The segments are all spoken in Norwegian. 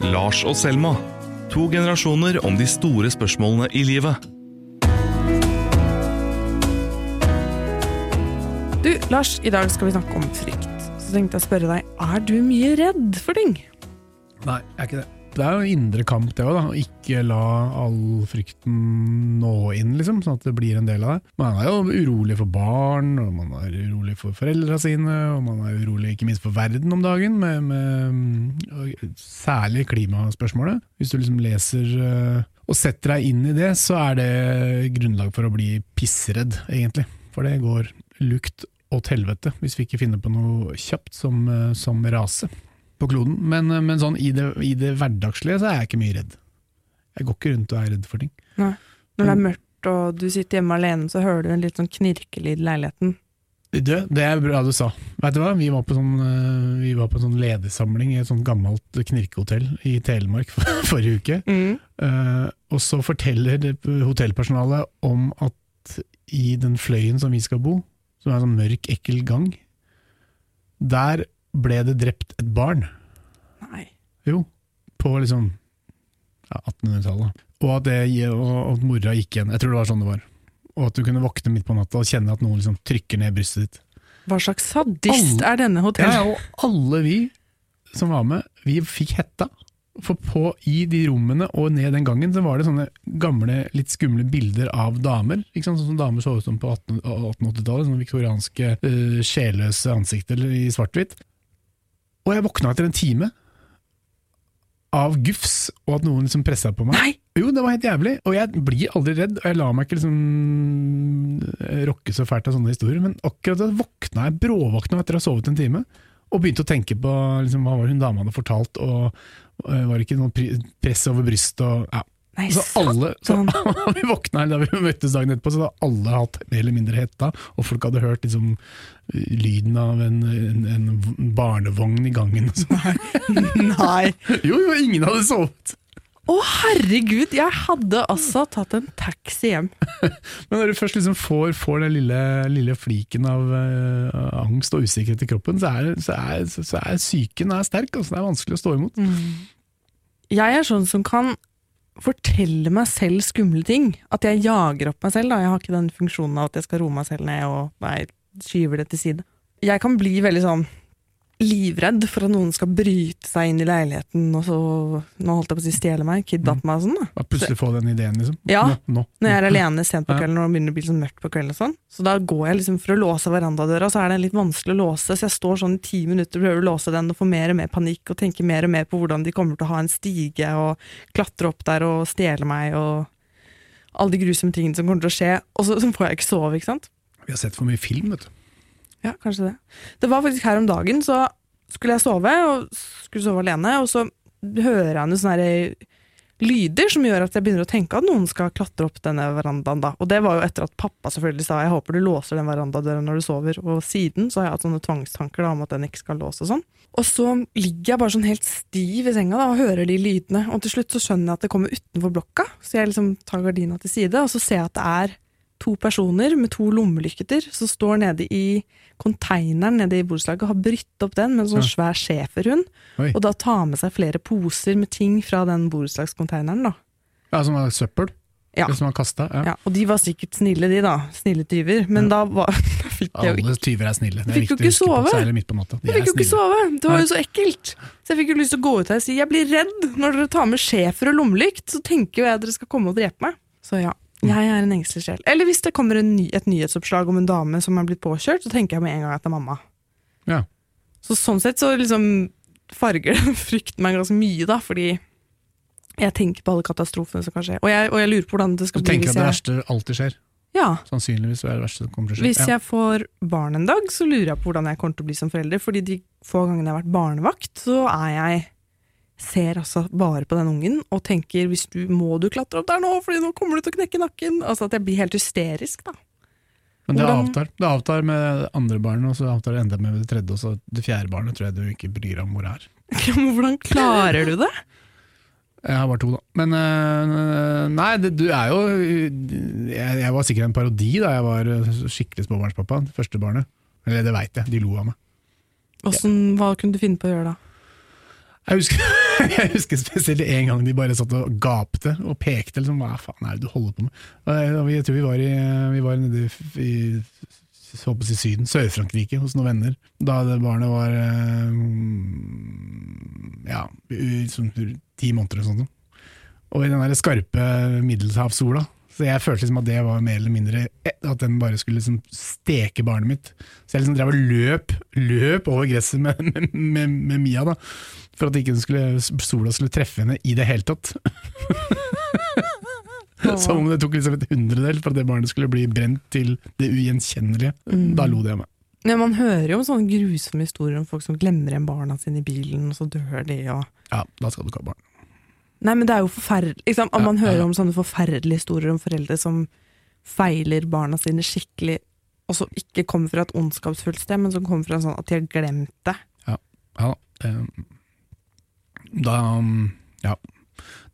Lars og Selma. To generasjoner om de store spørsmålene i livet. Du, Lars, i dag skal vi snakke om frykt. Så tenkte jeg å spørre deg, er du mye redd for ting? Nei, jeg er ikke det. Det er jo indre kamp, det òg. Å ikke la all frykten nå inn, liksom, sånn at det blir en del av det. Man er jo urolig for barn, og man er urolig for foreldra sine, og man er urolig ikke minst for verden om dagen, med, med særlig klimaspørsmålet. Hvis du liksom leser øh, og setter deg inn i det, så er det grunnlag for å bli pissredd, egentlig. For det går lukt åt helvete hvis vi ikke finner på noe kjapt som, øh, som rase på kloden. Men, øh, men sånn i det, i det hverdagslige så er jeg ikke mye redd. Jeg går ikke rundt og er redd for ting. Nei. Når det er mørkt og du sitter hjemme alene, så hører du en litt sånn knirkelyd i leiligheten. Du, det er bra du sa. Vet du hva? Vi var på sånn, øh, vi var på sånn ledersamling i et sånt gammelt knirkehotell i Telemark for, forrige uke. Eh, og så forteller hotellpersonalet om at i den fløyen som vi skal bo, som er en sånn mørk, ekkel gang, der ble det drept et barn. Nei. Jo, på liksom ja, 1800-tallet. Og at, det, og at mora gikk igjen. Jeg tror det var sånn det var. Og at du kunne våkne midt på natta og kjenne at noen liksom trykker ned brystet ditt. Hva slags sadist Alle- er denne hotellet? Ja, og alle vi som var med, vi fikk hetta. For på, i de rommene og ned den gangen så var det sånne gamle, litt skumle bilder av damer. Ikke sant? Sånn som damer så ut som på 18 1880-tallet. Sånne viktorianske, uh, sjelløse ansikter i svart-hvitt. Og jeg våkna etter en time av gufs, og at noen liksom pressa på meg. Nei! Jo, det var helt jævlig, og jeg blir aldri redd, og jeg lar meg ikke liksom eh, rokke så fælt av sånne historier, men akkurat da våkna jeg, bråvåkna etter å ha sovet en time, og begynte å tenke på liksom, hva var hun dama hadde fortalt, og og var det ikke noe press over brystet, og ja. Nei, Så alle, så vi våkna da vi møttes dagen etterpå, så hadde alle hatt mer eller mindre hetta, og folk hadde hørt liksom, lyden av en, en, en barnevogn i gangen. Sånn. Nei! jo, jo, ingen hadde sovet! Å herregud, jeg hadde altså tatt en taxi hjem. Men når du først liksom får, får den lille, lille fliken av uh, angst og usikkerhet i kroppen, så er, så er, så er psyken er sterk. Altså, det er vanskelig å stå imot. Jeg er sånn som kan fortelle meg selv skumle ting. At jeg jager opp meg selv. Da. Jeg har ikke den funksjonen av at jeg skal roe meg selv ned og nei, skyver det til side. Jeg kan bli veldig sånn livredd for at noen skal bryte seg inn i leiligheten og så Nå holdt jeg på å si stjele meg, kidnappe meg og sånn. da. Plutselig få den ideen, liksom. Ja, Nå, nå. Når jeg er alene sent på kvelden og det begynner å bli sånn mørkt på kvelden og sånn. Så da går jeg liksom for å låse verandadøra, så er det litt vanskelig å låse, så jeg står sånn i ti minutter og prøver å låse den og får mer og mer panikk og tenker mer og mer på hvordan de kommer til å ha en stige og klatre opp der og stjele meg og alle de grusomme tingene som kommer til å skje, og så, så får jeg ikke sove, ikke sant? Vi har sett for mye film, vet du. Ja, kanskje det. Det var faktisk her om dagen, så skulle jeg sove, og skulle sove alene, og så hører jeg noen sånne her lyder som gjør at jeg begynner å tenke at noen skal klatre opp denne verandaen. da. Og det var jo etter at pappa selvfølgelig sa jeg håper du låser den verandadøra når du sover, og siden så har jeg hatt sånne tvangstanker da, om at den ikke skal låse og sånn. Og så ligger jeg bare sånn helt stiv i senga da, og hører de lydene, og til slutt så skjønner jeg at det kommer utenfor blokka, så jeg liksom tar gardina til side, og så ser jeg at det er to personer med to lommelykter som står nede i konteineren nede i borettslaget og har brytt opp den med en sånn Ja. svær schæferhund, og da tar med seg flere poser med ting fra den borettslagskonteineren. da. Ja, Som var søppel? Ja. Kasta? Ja. Ja, og de var sikkert snille, de da. Snille tyver. Men da, var, da fikk jeg jo ikke Alle tyver er snille. Det er Fikk jo ikke sove. Jeg fikk jo ikke sove! Det var jo så ekkelt! Så jeg fikk jo lyst til å gå ut her og si jeg blir redd når dere tar med schæfer og lommelykt. Så tenker jo jeg at dere skal komme og drepe meg. Så ja, jeg er en engstelig sjel. Eller hvis det kommer en ny, et nyhetsoppslag om en dame som er blitt påkjørt, så tenker jeg med en gang at det er mamma. Ja. Så sånn sett så liksom farger den frykten meg ganske mye, da, fordi jeg tenker på alle katastrofene som kan skje. Og jeg, og jeg lurer på hvordan det Du skal bli tenker hvis at det verste alltid skjer? Ja, Sannsynligvis er det verste som kommer til å skje. Hvis jeg får barn en dag, så lurer jeg på hvordan jeg kommer til å bli som forelder. Fordi de få gangene jeg har vært barnevakt, så er jeg ser altså bare på den ungen og tenker hvis du må du klatre opp der nå, fordi nå kommer du til å knekke nakken. Altså at jeg blir helt hysterisk, da. Men det Hvordan- avtar. Det avtar med det andre barnet, og så avtar det enda med det tredje, og så det fjerde barnet tror jeg du ikke bryr deg om hvor det er. Hvordan klarer du det? Jeg har bare to, da. Men øh, nei, det, du er jo jeg, jeg var sikkert en parodi da jeg var øh, skikkelig småbarnspappa. Det første barnet. Eller det veit jeg, de lo av meg. Hvordan, hva kunne du finne på å gjøre da? Jeg husker, jeg husker spesielt en gang de bare satt og gapte og pekte. Liksom, Hva faen er det du holder på med? Jeg, tror vi var, i, vi var nede i, i Syden, Sør-Frankrike, hos noen venner. Da det barnet var eh, ja, sånn ti måneder eller sånt. Og i den der skarpe middelhavssola. Så jeg følte liksom at det var mer eller mindre At den bare skulle liksom steke barnet mitt. Så jeg liksom drev og løp, løp over gresset med, med, med, med Mia, da. For at ikke skulle, sola skulle treffe henne i det hele tatt. Som om det tok liksom et hundredel for at det barnet skulle bli brent til det ugjenkjennelige. Mm. Da lo de av meg. Ja, man hører jo om sånne grusomme historier om folk som glemmer igjen barna sine i bilen, og så dør de. og... Ja, da skal du ikke ha barn. Nei, men det er jo forferdelig. Liksom, Ja, man hører ja. om sånne forferdelige historier om foreldre som feiler barna sine skikkelig, og som ikke kommer fra et ondskapsfullt sted, men som kommer fra sånn at de har glemt det. Ja ja. Det, da Ja.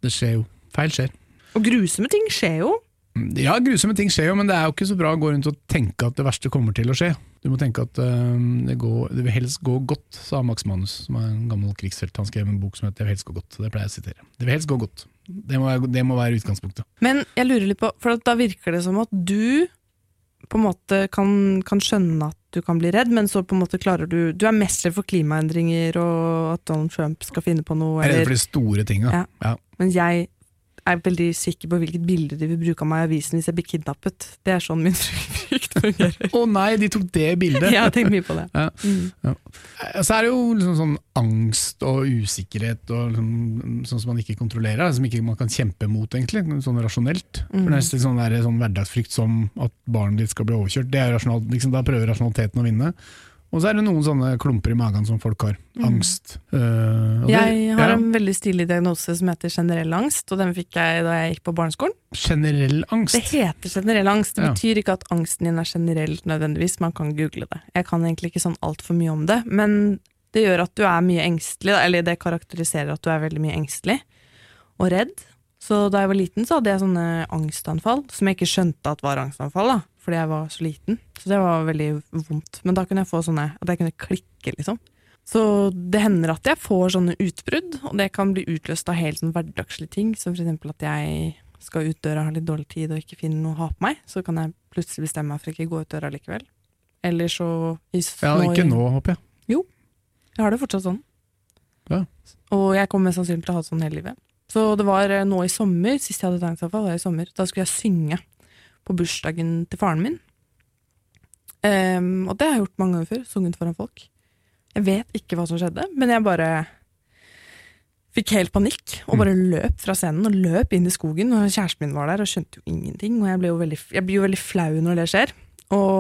Det skjer jo. Feil skjer. Og grusomme ting skjer jo. Ja, grusomme ting skjer jo, men det er jo ikke så bra å gå rundt og tenke at det verste kommer til å skje. Du må tenke at øh, det, går, det vil helst gå godt, sa Max Manus, som er en gammel krigshelt. Han skrev en bok som heter Det vil helst gå godt. Det pleier jeg å sitere. Det vil helst gå godt. Det må være, det må være utgangspunktet. Men jeg lurer litt på, for da virker det som at du på en måte kan, kan skjønne at du kan bli redd, men så på en måte klarer du Du er mest redd for klimaendringer og at Donald Trump skal finne på noe. Jeg er redd Eller, for de store tinga. Ja. Ja. Men jeg er veldig sikker på hvilket bilde de vil bruke av meg i avisen hvis jeg blir kidnappet. Det er sånn min frykt fungerer. Å nei, de tok det bildet! Jeg har tenkt mye på det. Ja. Mm. Så er det jo liksom sånn angst og usikkerhet og liksom, sånn som man ikke kontrollerer, som ikke man kan kjempe mot, egentlig, sånn rasjonelt. For Mm. nesten sånn, der, sånn hverdagsfrykt som at barnet ditt skal bli overkjørt, det er rasjonalt, liksom, da prøver rasjonaliteten å vinne. Og så er det noen sånne klumper i magen som folk har. Angst. Uh, Mm. Jeg har ja, en veldig stilig diagnose som heter generell angst, og den fikk jeg da jeg gikk på barneskolen. generell angst. Det heter generell angst. Det Ja. betyr ikke at angsten din er generell nødvendigvis, man kan google det. Jeg kan egentlig ikke sånn altfor mye om det, men det gjør at du er mye engstelig, eller det karakteriserer at du er veldig mye engstelig og redd. Så da jeg var liten, så hadde jeg sånne angstanfall, som jeg ikke skjønte at var angstanfall, da, fordi jeg var så liten. Så det var veldig vondt. Men da kunne jeg få sånne, at jeg kunne klikke, liksom. Så det hender at jeg får sånne utbrudd, og det kan bli utløst av helt sånn hverdagslige ting, som eksempel at jeg skal ut døra, har litt dårlig tid og ikke finner noe å ha på meg, så kan jeg plutselig bestemme meg for ikke gå ut døra likevel. Eller så Ja, ikke nå, håper jeg. Jeg har det fortsatt sånn. Ja. Og jeg kommer mest sannsynlig til å ha det sånn hele livet. Så det var eh, nå i sommer, sist jeg hadde et angstanfall, var i sommer. Da skulle jeg synge på bursdagen til faren min. Um, og det har jeg gjort mange ganger før, sunget foran folk. Jeg vet ikke hva som skjedde, men jeg bare fikk helt panikk og bare løp fra scenen og løp inn i skogen. Og kjæresten min var der og skjønte jo ingenting. Og jeg, ble jo veldig, jeg blir jo veldig flau når det skjer. Og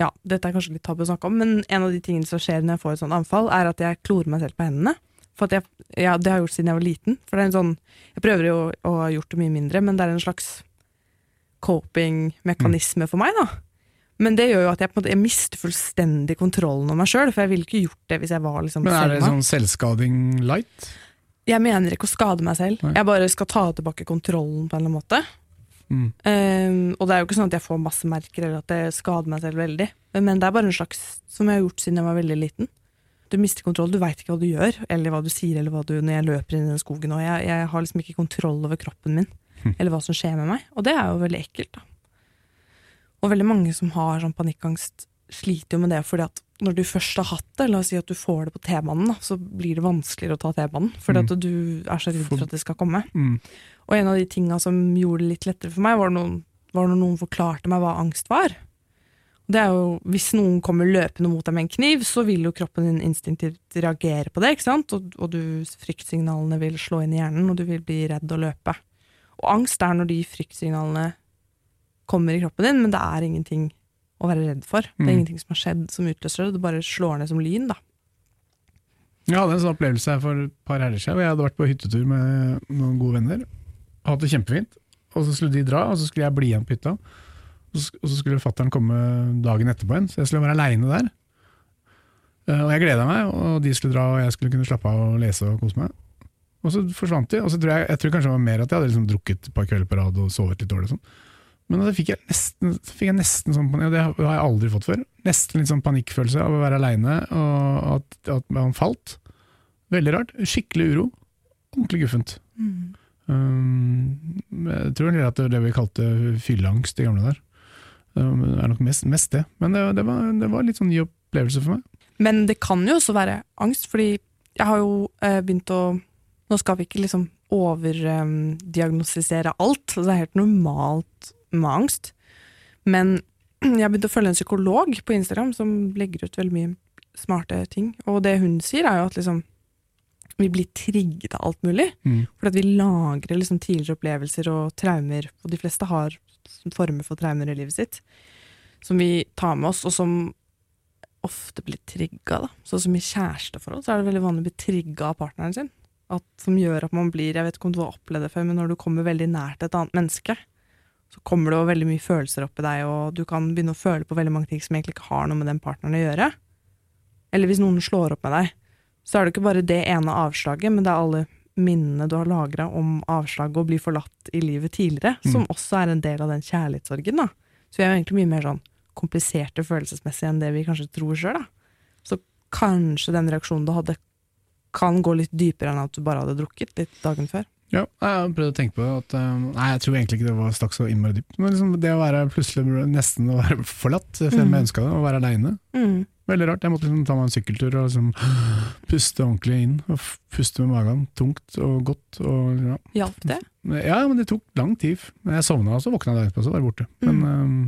ja, dette er kanskje litt tabu å snakke om, men en av de tingene som skjer når jeg får et sånt anfall, er at jeg klorer meg selv på hendene. For jeg, ja, Det har jeg gjort siden jeg var liten. For det er en sånn, Jeg prøver jo å ha gjort det mye mindre, men det er en slags coping-mekanisme for meg. da. Men det gjør jo at jeg på en måte jeg mister fullstendig kontrollen over meg sjøl, for jeg ville ikke gjort det hvis jeg var liksom Men er det sånn selvskading light? Jeg mener ikke å skade meg selv, Nei. jeg bare skal ta tilbake kontrollen på en eller annen måte. Mm. Um, og det er jo ikke sånn at jeg får masse merker, eller at det skader meg selv veldig. Men det er bare en slags som jeg har gjort siden jeg var veldig liten. Du mister kontroll, du veit ikke hva du gjør, eller hva du sier, eller hva du når jeg løper inn i den skogen. Og jeg, jeg har liksom ikke kontroll over kroppen min. eller hva som skjer med meg. Og det er jo veldig ekkelt, da. Og veldig mange som har sånn panikkangst, sliter jo med det fordi at når du først har hatt det, la oss si at du får det på T-banen, så blir det vanskeligere å ta T-banen. Fordi Mm. at du er så redd For- at det skal komme. Mm. Og en av de tinga som gjorde det litt lettere for meg, var, noen, var når noen forklarte meg hva angst var. Det er jo, Hvis noen kommer løpende mot deg med en kniv, så vil jo kroppen din instinktivt reagere på det. ikke sant? Og, og du, fryktsignalene vil slå inn i hjernen, og du vil bli redd og løpe. Og angst er når de fryktsignalene kommer i kroppen din, men det er ingenting å være redd for. Det er Mm. ingenting som har skjedd som utløser det, det bare slår ned som lyn. da. Jeg hadde en sånn opplevelse for et par helger siden. Jeg hadde vært på hyttetur med noen gode venner. Hatt det kjempefint. Og så skulle de dra, og så skulle jeg bli igjen på hytta. Og så, skulle fattern komme dagen etterpå igjen, så jeg skulle være aleine der. Eh, Og jeg gleda meg, og de skulle dra, og jeg skulle kunne slappe av og lese og kose meg. Og så forsvant de, og så tror jeg, jeg tror kanskje det var mer at jeg hadde liksom drukket et par kvelder på rad og sovet litt dårlig. og sånn. Men da fikk jeg nesten, fikk jeg nesten sånn panikk, og det har jeg aldri fått før. Nesten litt sånn panikkfølelse av å være aleine, og at, at man falt. Veldig rart. Skikkelig uro. ordentlig guffent. Mm. Um, jeg tror det er at det er det vi kalte fylleangst i gamle der. Um, det er nok mest, mest det. Men det, det, var, det var litt sånn ny opplevelse for meg. Men det kan jo også være angst, fordi jeg har jo eh, begynt å Nå skal vi ikke liksom overdiagnostisere alt, det er helt normalt med angst. Men jeg har begynt å følge en psykolog på Instagram som legger ut veldig mye smarte ting. Og det hun sier, er jo at liksom vi blir trigget av alt mulig. Mm. For at vi lagrer liksom tidligere opplevelser og traumer, og de fleste har former for traumer i livet sitt, som vi tar med oss, og som ofte blir trigga. Sånn som i kjæresteforhold, så er det veldig vanlig å bli trigga av partneren sin. At, som gjør at man blir Jeg vet ikke om du har opplevd det før, men når du kommer veldig nært et annet menneske, så kommer det jo veldig mye følelser opp i deg, og du kan begynne å føle på veldig mange ting som egentlig ikke har noe med den partneren å gjøre. Eller hvis noen slår opp med deg, så er det ikke bare det ene avslaget, men det er alle minnene du har lagra om avslaget og bli forlatt i livet tidligere, Mm. som også er en del av den kjærlighetssorgen. da. Så vi er jo egentlig mye mer sånn kompliserte følelsesmessig enn det vi kanskje tror sjøl. Så kanskje den reaksjonen du hadde, kan gå litt dypere enn at du bare hadde drukket litt dagen før. Ja, jeg har prøvd å tenke på at um, Nei, jeg tror egentlig ikke det var stakk så innmari dypt. Men liksom det å være plutselig nesten å være forlatt, selv om Mm. jeg ønska det, å være aleine. Veldig rart. Jeg måtte liksom ta meg en sykkeltur og liksom puste ordentlig inn. Og puste med magen tungt og godt. Og, ja. Hjalp det? ja, men det tok lang tid. Men jeg sovna, og så våkna jeg etterpå, så var jeg borte. Men um,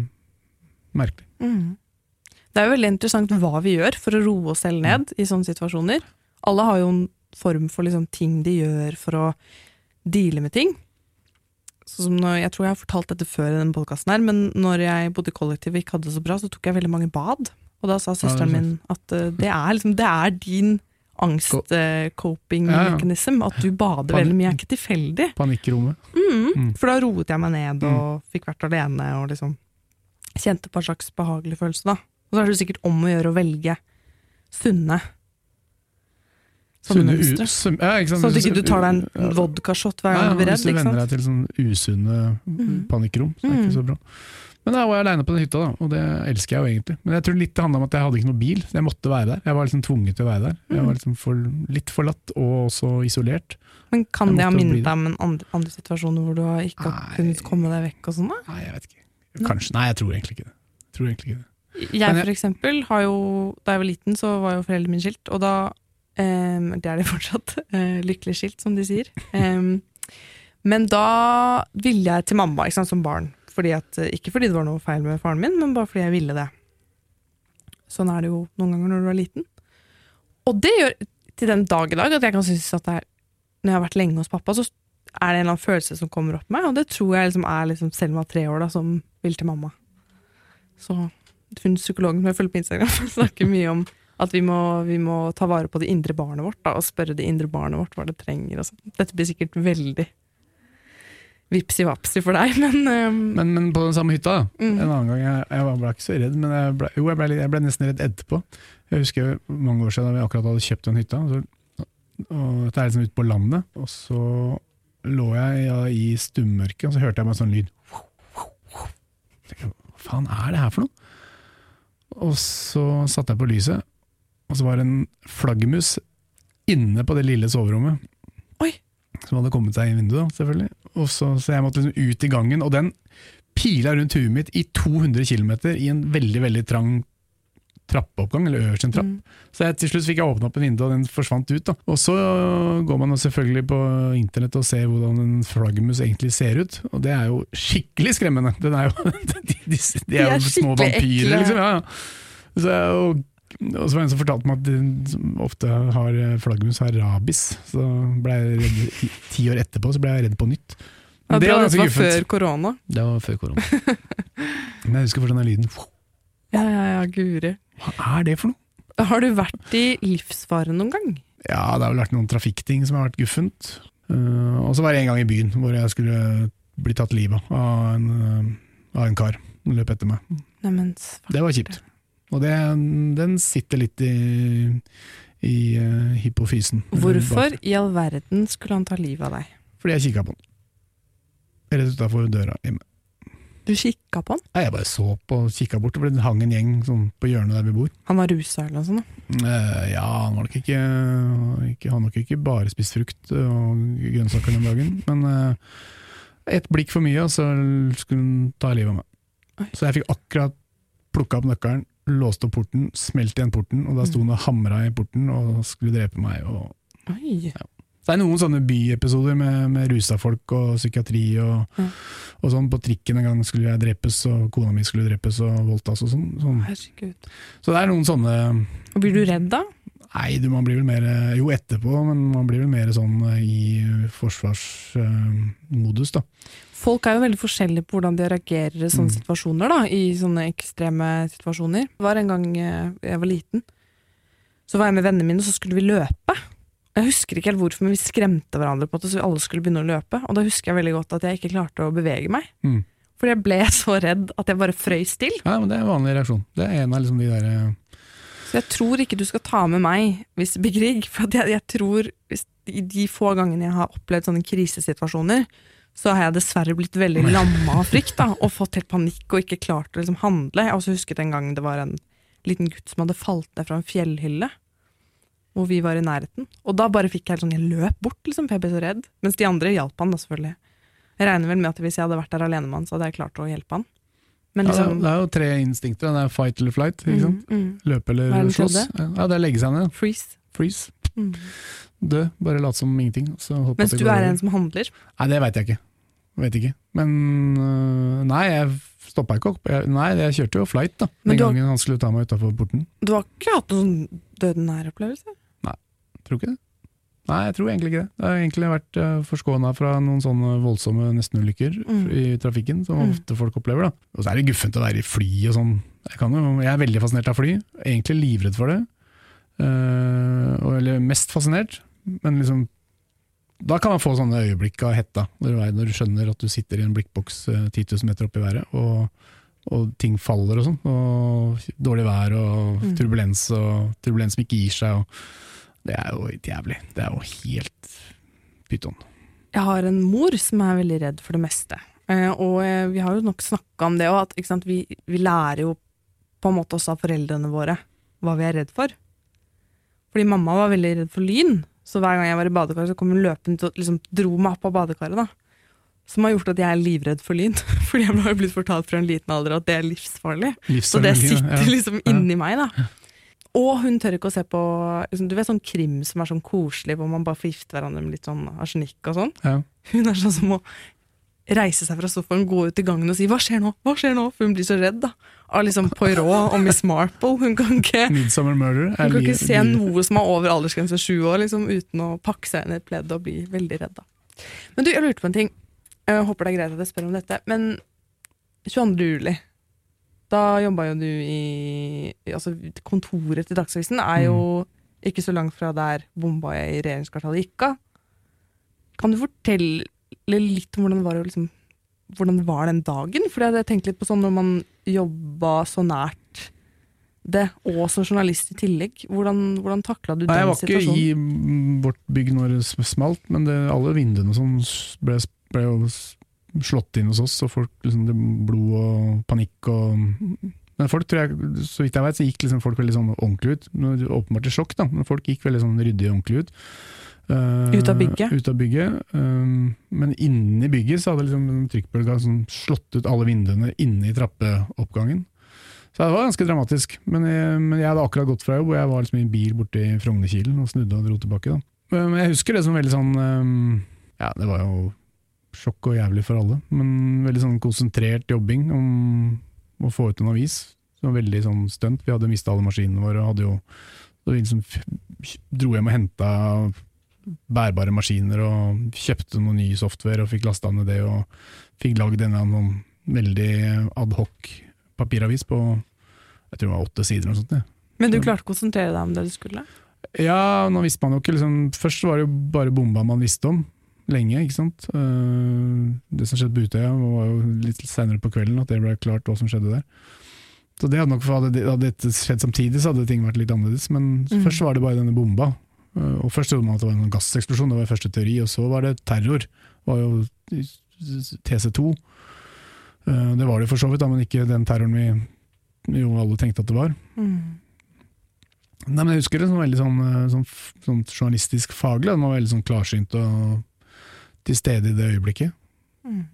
merkelig. Mm. Det er jo veldig interessant hva vi gjør for å roe oss selv ned i sånne situasjoner. Alle har jo en form for liksom ting de gjør for å deale med ting. Som når, jeg tror jeg har fortalt dette før i denne podkasten, her, men når jeg bodde i kollektiv og ikke hadde det så bra, så tok jeg veldig mange bad. Og da sa søsteren er min at uh, det er, liksom, det er din angst-coping Ja, ja. At du bader Pan- veldig mye, er ikke tilfeldig. Panikkrommet. Mm. Mm. For da roet jeg meg ned og fikk vært alene og liksom kjente på en slags behagelig følelse. da. Og så er det sikkert om å gjøre å velge sunne sånne mønstre. Sånn at ikke du tar deg en vodkashot hver gang du blir Hvis du ikke venner deg til sånn usunne mm. panikkrom, så er det Mhm. ikke så bra. Men da var jeg aleine på den hytta, da, og det elsker jeg jo egentlig. Men jeg tror litt det handla om at jeg hadde ikke noe bil, så jeg måtte være der. Jeg var liksom tvunget til å være der. Jeg Mhm. var liksom for, litt forlatt og også isolert. Men kan det ha minnet deg om en andre, andre situasjoner hvor du har ikke har kunnet komme deg vekk og sånn? da? Nei, jeg vet ikke. Kanskje. Nei, jeg tror egentlig ikke det. Jeg tror egentlig ikke det. Jeg for eksempel har jo, da jeg var liten så var jo foreldrene mine skilt, og da, em, det er de fortsatt, Uh, lykkelig skilt som de sier. Um, men da ville jeg til mamma ikke sant, som barn, fordi at, eh, ikke fordi det var noe feil med faren min, men bare fordi jeg ville det. Sånn er det jo noen ganger når du er liten. Og det gjør til den dag i dag at jeg kan synes at er, når jeg har vært lenge hos pappa, så er det en eller annen følelse som kommer opp meg, og det tror jeg liksom er liksom Selma tre år da, som vil til mamma. Så hun psykologen som jeg følger på Instagram, snakker mye om at vi må, vi må ta vare på det indre barnet vårt da, og spørre det indre barnet vårt hva det trenger. Og sånn. Dette blir sikkert veldig vipsi-vapsi for deg, men, um, Men, men på den samme hytta. Mm. En annen gang, jeg, jeg ble ikke så redd, men jeg ble, jo, jeg ble, jeg ble nesten redd etterpå. Jeg husker mange år siden da vi akkurat hadde kjøpt den hytta, så, og dette er liksom ute på landet, og så lå jeg ja, i stummørket, og så hørte jeg bare en sånn lyd. Hva faen er det her for noe? Og så satte jeg på lyset, og så var det en flaggermus inne på det lille soverommet. Oi. Som hadde kommet seg inn i vinduet, selvfølgelig. Og så, så jeg måtte liksom ut i gangen, og den pila rundt huet mitt i 200 km i en veldig, veldig trang trappeoppgang, eller øverst en trapp. mm. Så jeg, til slutt fikk jeg åpna opp en vindu, og den forsvant ut. Da. Og så går man selvfølgelig på internett og ser hvordan en flaggermus egentlig ser ut, og det er jo skikkelig skremmende. Den er jo, de, de, de de, er jo små vampyrer, ekle. liksom. Ja, ja. Så, og, og så var det en som fortalte meg at de som ofte har flaggermus har rabies, så ble jeg redd ti år etterpå, så ble jeg redd på nytt. Ja, Men det var det var før korona. Det var før korona. Men jeg husker fortsatt den lyden. Ja, ja, ja, guri. Hva er det for noe? Har du vært i livsfare noen gang? Ja, det har vel vært noen trafikkting som har vært guffent. Uh, og så var det en gang i byen hvor jeg skulle bli tatt livet av en, uh, av en kar som løp etter meg. Neimen, Det var kjipt. Og det, den sitter litt i, i uh, hypofysen. Hvorfor i all verden skulle han ta livet av deg? Fordi jeg kikka på den. Rett utafor døra hjemme. Du kikka på han? Nei, Jeg bare så på og kikka bort, for det hang en gjeng sånn, på hjørnet der vi bor. Han var rusa eller noe sånt? Eh, ja, han var nok ikke, ikke Han nok ikke bare spist frukt og grønnsaker den dagen, men uh, ett blikk for mye, og så skulle han ta livet av meg. Så jeg fikk akkurat plukka opp nøkkelen, låste opp porten, smelt igjen porten, og da sto han og hamra i porten og skulle drepe meg. Og Oi. det er noen sånne byepisoder med, med rusa folk og psykiatri og, Ja. og sånn. På trikken en gang skulle jeg drepes, og kona mi skulle drepes og voldtas og sånn. sånn. Herregud. Så det er noen sånne Og blir du redd da? Nei, du, man blir vel mer Jo, etterpå, men man blir vel mer sånn i forsvarsmodus, da. Folk er jo veldig forskjellige på hvordan de reagerer i sånne Mm. situasjoner, da, i sånne ekstreme situasjoner. Det var en gang eh, jeg var liten, så var jeg med vennene mine, og så skulle vi løpe. Jeg husker ikke helt hvorfor, men vi skremte hverandre på at alle skulle begynne å løpe, og da husker jeg veldig godt at jeg ikke klarte å bevege meg. Mm. Fordi jeg ble så redd at jeg bare frøys til. Ja, men Det er en vanlig reaksjon. Det er en av liksom de der eh, Så jeg tror ikke du skal ta med meg hvis det blir krig, for jeg, jeg tror hvis, i de få gangene jeg har opplevd sånne krisesituasjoner, så har jeg dessverre blitt veldig lamma av frykt da, og fått helt panikk og ikke klart å liksom handle. Jeg har også husket en gang det var en liten gutt som hadde falt ned fra en fjellhylle, hvor vi var i nærheten. Og da bare fikk jeg helt sånn, jeg løp bort, liksom, for jeg ble så redd. Mens de andre hjalp han da, selvfølgelig. Jeg regner vel med at hvis jeg hadde vært der alene med han, så hadde jeg klart å hjelpe han. Men ja, det, er, liksom, det er jo tre instinkter. Det er fight eller flight. Mm, mm, Løpe er eller slåss. Ja, det er legge seg ned. freeze. Freeze. Mm. Dø. Bare lat som ingenting. Mens du er en som handler. Nei, det veit jeg ikke. Vet ikke. Men øh, nei, jeg stoppa ikke opp. Jeg, nei, jeg kjørte jo flight da Men den har- gangen han skulle ta meg utafor porten. Du har ikke hatt noen sånn døden nær-opplevelse? Tror ikke det. Nei, jeg tror egentlig ikke det. Jeg har egentlig vært uh, forskåna fra noen sånne voldsomme nestenulykker Mm. i trafikken, som Mm. ofte folk opplever. da. Og så er det guffent å være i fly og sånn. Jeg, kan jo, jeg er veldig fascinert av fly, egentlig livredd for det. Eh, eller mest fascinert, men liksom Da kan man få sånne øyeblikk av hetta, når du, er- når du skjønner at du sitter i en blikkboks eh, 10 000 meter opp i været, og, og ting faller og sånn. Og dårlig vær og Mm. turbulens, og turbulens som ikke gir seg. Og, det er jo jævlig. Det er jo helt pyton. Jeg har en mor som er veldig redd for det meste. Eh, og eh, vi har jo nok snakka om det òg, at vi, vi lærer jo på en måte også av foreldrene våre hva vi er redd for. Fordi mamma var veldig redd for lyn, så hver gang jeg var i badekaret, så kom hun løpende og liksom dro meg opp av badekaret. da. Som har gjort at jeg er livredd for lyn. Fordi jeg har blitt fortalt fra en liten alder at det er livsfarlig. Så det sitter ja. liksom inni meg, da. Og hun tør ikke å se på liksom, Du vet sånn krim som er sånn koselig, hvor man bare forgifter hverandre med litt sånn arsenikk og sånn. Ja. Hun er sånn som å reise seg fra sofaen, gå ut i gangen og si 'hva skjer nå', hva skjer nå? For hun blir så redd da. Av liksom Poirot og Miss Marple. Hun kan ikke, Midsummer Murder. hun kan ikke se noe som er over aldersgrensen sju år, liksom, uten å pakke seg inn i et pledd og bli veldig redd. da. Men du, jeg lurte på en ting. Jeg håper det er greit at jeg spør om dette. Men 22. juli, da jobba jo du i Altså, kontoret til Dagsavisen er jo ikke så langt fra der bomba i regjeringskvartalet gikk av. Kan du fortelle litt om hvordan det var, liksom, hvordan det var den dagen? For jeg hadde tenkt litt på sånn når man jobba så nært det, og som journalist i tillegg. Hvordan, hvordan takla du Nei, jeg var ikke situasjonen? i vårt bygg når det smalt, men det, alle vinduene som ble, ble slått inn hos oss, og folk, liksom, det blod og panikk og men folk tror jeg, Så vidt jeg vet, så gikk liksom folk veldig sånn ordentlig ut. Åpenbart i sjokk, da, men folk gikk veldig sånn ryddig og ordentlig ut. Eh, Ut av bygget? Ut av bygget. Um, men inni bygget så hadde liksom en trykkbølge sånn slått ut alle vinduene inne i trappeoppgangen. Så det var ganske dramatisk. Men jeg, men jeg hadde akkurat gått fra jobb, og jeg var liksom i en bil borte i Frognerkilen og snudde og dro tilbake. Da. Men jeg husker det som veldig sånn um, Ja, det var jo sjokk og jævlig for alle, men veldig sånn konsentrert jobbing om å få ut en avis. Det var veldig sånn stunt. Vi hadde mista alle maskinene våre. og hadde jo så vi liksom dro hjem og henta bærbare maskiner og kjøpte noe ny software og fikk lasta ned det og fikk lagd en annen sånn veldig adhoc papiravis på jeg tror det var åtte sider. eller sånt. Ja. Men du klarte å konsentrere deg om det du skulle? Ja, nå visste man jo ikke liksom, Først var det jo bare bomba man visste om, lenge, ikke sant. Eh, det som skjedde på Utøya var jo litt senere på kvelden at det ble klart hva som skjedde der. Så det hadde nok, hadde dette skjedd samtidig, så hadde ting vært litt annerledes. Men Mm. først var det bare denne bomba. Eh, og først trodde man at det var en gasseksplosjon, det var første teori. Og så var det terror. Det var jo TC2. Eh, det var det for så vidt, men ikke den terroren vi jo alle tenkte at det var. Mm. Nei, men Jeg husker det som veldig sånn, eh, sånn, sånn journalistisk faglig. Den var veldig sånn klarsynt og til stede i det øyeblikket. Mm.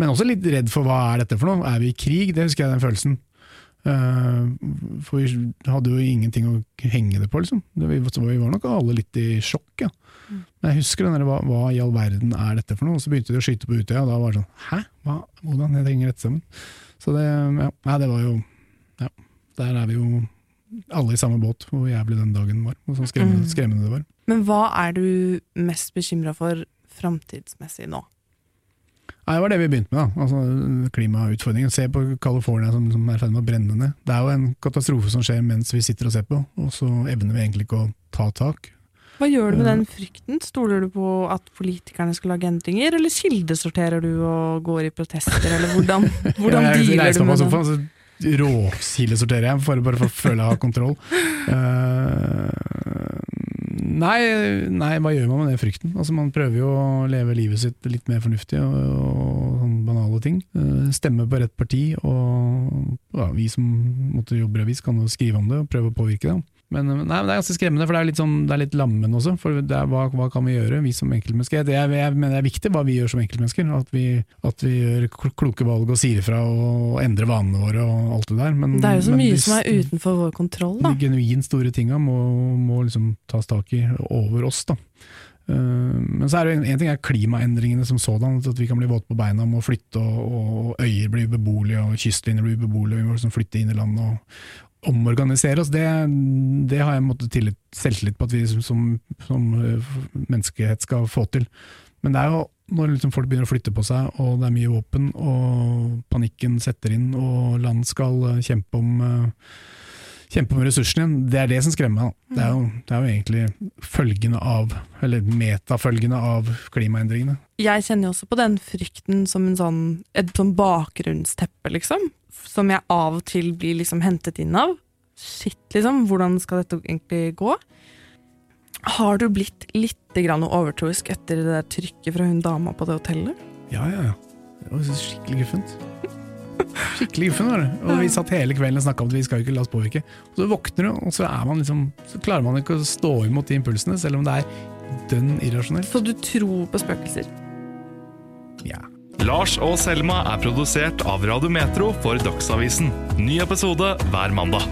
Men også litt redd for hva er dette for noe? Er vi i krig? Det husker jeg den følelsen. Eh, for vi hadde jo ingenting å henge det på, liksom. Vi, så vi var nok alle litt i sjokk, ja. Mm. Men jeg husker den der, hva, hva i all verden er dette for noe? Og så begynte de å skyte på Utøya, og da var det sånn Hæ? Hva? Hvordan trenger rett sammen? Så det, ja, nei, det var jo Ja, der er vi jo alle i samme båt, hvor jævlig den dagen var. Og så skremmende, Mm. skremmende det var. Men hva er du mest bekymra for framtidsmessig nå? Nei, Det var det vi begynte med, da. Altså, klimautfordringen. Se på California som, som er i ferd med å brenne ned. Det er jo en katastrofe som skjer mens vi sitter og ser på, og så evner vi egentlig ikke å ta tak. Hva gjør du med den frykten? Stoler du på at politikerne skal lage endringer, eller kildesorterer du og går i protester, eller hvordan, hvordan jeg dealer du med det? Råkildesorterer så jeg, for, bare for å føle jeg har kontroll. Eh, nei, nei, hva gjør man med den frykten? Altså, man prøver jo å leve livet sitt litt mer fornuftig, og, og banale ting. Eh, stemme på rett parti, og ja, vi som måtte jobbe i avis kan jo skrive om det og prøve å påvirke det. Men nei, men, det er ganske skremmende, for det er litt, sånn, det er litt lammende også. For det er, hva, hva kan vi gjøre, vi som enkeltmennesker? Det er, jeg mener det er viktig hva vi gjør som enkeltmennesker. At vi, at vi gjør kloke valg og sier ifra og endrer vanene våre og alt det der. Men, Det er jo så mye hvis som er utenfor vår kontroll, da. De genuint store tinga må, må liksom tas tak i over oss, da. Eh, Men så er det en, en ting er klimaendringene som sådan, at vi kan bli våte på beina, må flytte og, og øyer blir beboelige, og kystlinjer blir beboelige, vi må liksom flytte inn i landet og omorganisere oss. Det, det har jeg måttet tillit, selvtillit på at vi som, som, som eh, menneskehet skal få til. Men det er jo når liksom folk begynner å flytte på seg, og det er mye våpen, og panikken setter inn, og land skal eh, kjempe om eh, kjempe om ressursene igjen. Det er det som skremmer meg. Det er jo, det er jo egentlig følgende av, eller metafølgende av klimaendringene. Jeg kjenner jo også på den frykten som en sånn, et sånn bakgrunnsteppe, liksom. Som jeg av og til blir liksom hentet inn av. Shit, liksom. Hvordan skal dette egentlig gå? Har du blitt litt grann overtroisk etter det der trykket fra hun dama på det hotellet? Ja, ja, ja. Det var skikkelig guffent. Skikkelig guffen var det. Og vi satt hele kvelden og snakka om at vi skal jo ikke la oss påvirke. Og så våkner du, og så, er man liksom, så klarer man ikke å stå imot de impulsene, selv om det er dønn irrasjonelt. Så du tror på spøkelser? Ja. Lars og Selma er produsert av Radio Metro for Dagsavisen. Ny episode hver mandag.